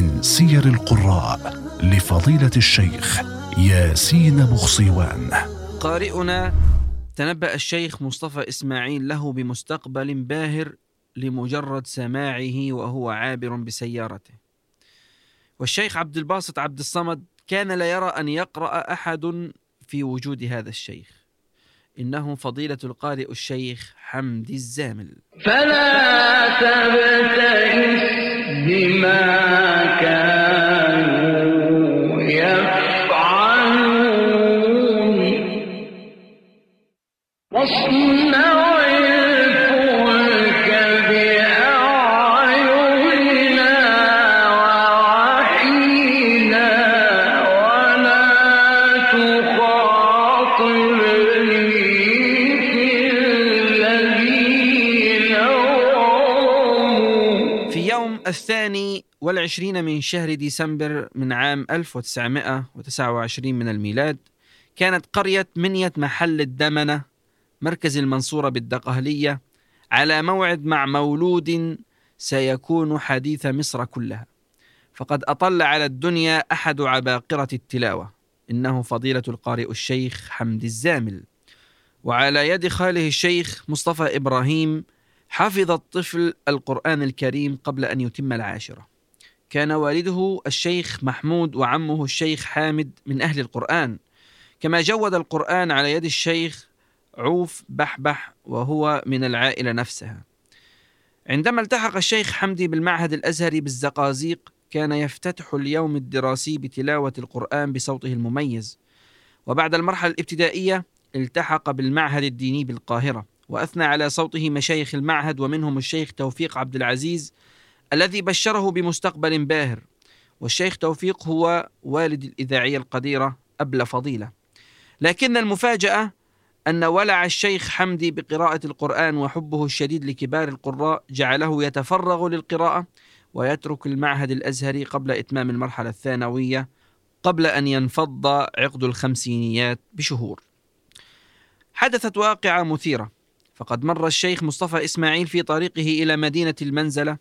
من سير القراء لفضيلة الشيخ ياسين بخصيوان. قارئنا تنبأ الشيخ مصطفى إسماعيل له بمستقبل باهر لمجرد سماعه وهو عابر بسيارته. والشيخ عبد الباسط عبد الصمد كان لا يرى أن يقرأ أحد في وجود هذا الشيخ. إنه فضيلة القارئ الشيخ حمدي الزامل. فلا تبتئس بما كانوا الثاني والعشرين من شهر ديسمبر من عام 1929 من الميلاد كانت قرية منية محل الدمنة مركز المنصورة بالدقهلية على موعد مع مولود سيكون حديث مصر كلها. فقد أطل على الدنيا أحد عباقرة التلاوة إنه فضيلة القارئ الشيخ حمد الزامل. وعلى يد خاله الشيخ مصطفى إبراهيم حفظ الطفل القرآن الكريم قبل أن يتم العاشرة. كان والده الشيخ محمود وعمه الشيخ حامد من أهل القرآن. كما جود القرآن على يد الشيخ عوف بحبح وهو من العائلة نفسها. عندما التحق الشيخ حمدي بالمعهد الأزهري بالزقازيق كان يفتتح اليوم الدراسي بتلاوة القرآن بصوته المميز. وبعد المرحلة الابتدائية التحق بالمعهد الديني بالقاهرة. وأثنى على صوته مشايخ المعهد ومنهم الشيخ توفيق عبد العزيز الذي بشره بمستقبل باهر. والشيخ توفيق هو والد الإذاعية القديرة أبلة فضيلة. لكن المفاجأة أن ولع الشيخ حمدي بقراءة القرآن وحبه الشديد لكبار القراء جعله يتفرغ للقراءة ويترك المعهد الأزهري قبل إتمام المرحلة الثانوية قبل أن ينفض عقد الخمسينيات بشهور. حدثت واقعة مثيرة. فقد مر الشيخ مصطفى إسماعيل في طريقه إلى مدينة المنزلة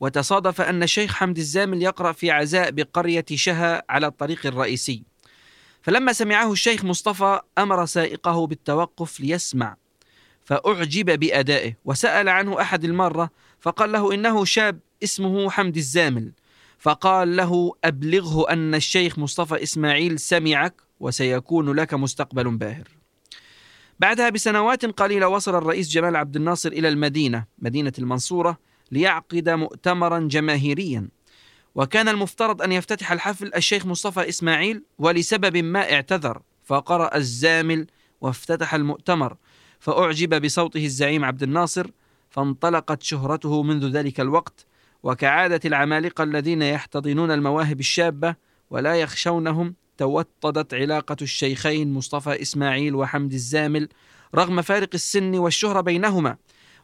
وتصادف أن الشيخ حمد الزامل يقرأ في عزاء بقرية شها على الطريق الرئيسي. فلما سمعه الشيخ مصطفى أمر سائقه بالتوقف ليسمع فأعجب بأدائه وسأل عنه أحد المرة فقال له إنه شاب اسمه حمد الزامل. فقال له أبلغه أن الشيخ مصطفى إسماعيل سمعك وسيكون لك مستقبل باهر. بعدها بسنوات قليلة وصل الرئيس جمال عبد الناصر إلى المدينة مدينة المنصورة ليعقد مؤتمرا جماهيريا. وكان المفترض أن يفتتح الحفل الشيخ مصطفى إسماعيل ولسبب ما اعتذر فقرأ الزامل وافتتح المؤتمر. فأعجب بصوته الزعيم عبد الناصر فانطلقت شهرته منذ ذلك الوقت. وكعادة العمالقة الذين يحتضنون المواهب الشابة ولا يخشونهم توطدت علاقة الشيخين مصطفى إسماعيل وحمد الزامل رغم فارق السن والشهرة بينهما.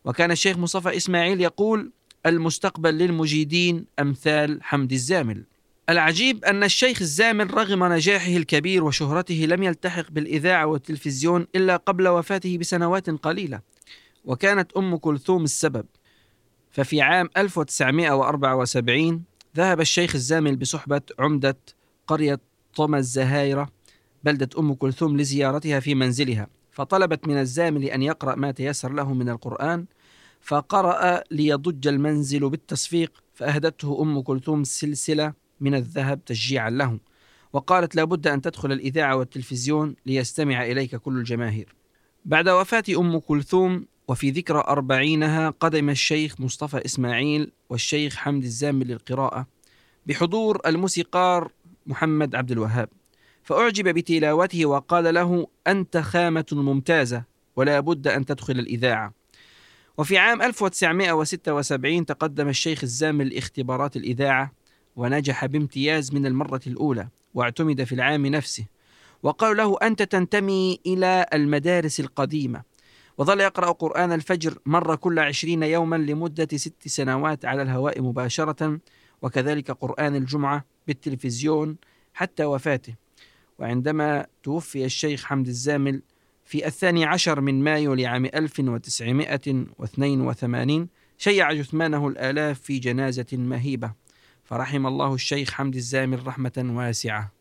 وكان الشيخ مصطفى إسماعيل يقول المستقبل للمجيدين أمثال حمد الزامل. العجيب أن الشيخ الزامل رغم نجاحه الكبير وشهرته لم يلتحق بالإذاعة والتلفزيون إلا قبل وفاته بسنوات قليلة وكانت أم كلثوم السبب. ففي عام 1974 ذهب الشيخ الزامل بصحبة عمدة قرية طمى الزهايرة بلدة أم كلثوم لزيارتها في منزلها فطلبت من الزامل أن يقرأ ما تيسر له من القرآن فقرأ ليضج المنزل بالتصفيق فأهدته أم كلثوم سلسلة من الذهب تشجيعا له. وقالت لابد أن تدخل الإذاعة والتلفزيون ليستمع إليك كل الجماهير. بعد وفاة أم كلثوم وفي ذكرى أربعينها قدم الشيخ مصطفى إسماعيل والشيخ حمد الزامل للقراءة بحضور الموسيقار محمد عبد الوهاب. فأعجب بتلاوته وقال له أنت خامة ممتازة ولا بد أن تدخل الإذاعة. وفي عام 1976 تقدم الشيخ الزامل لاختبارات الإذاعة ونجح بامتياز من المرة الأولى واعتمد في العام نفسه. وقالوا له أنت تنتمي إلى المدارس القديمة. وظل يقرأ قرآن الفجر مرة كل عشرين يوما لمدة ست سنوات على الهواء مباشرة وكذلك قرآن الجمعة بالتلفزيون حتى وفاته. وعندما توفي الشيخ حمد الزامل في الثاني عشر من مايو لعام 1982 شيع جثمانه الآلاف في جنازة مهيبة. فرحم الله الشيخ حمد الزامل رحمة واسعة.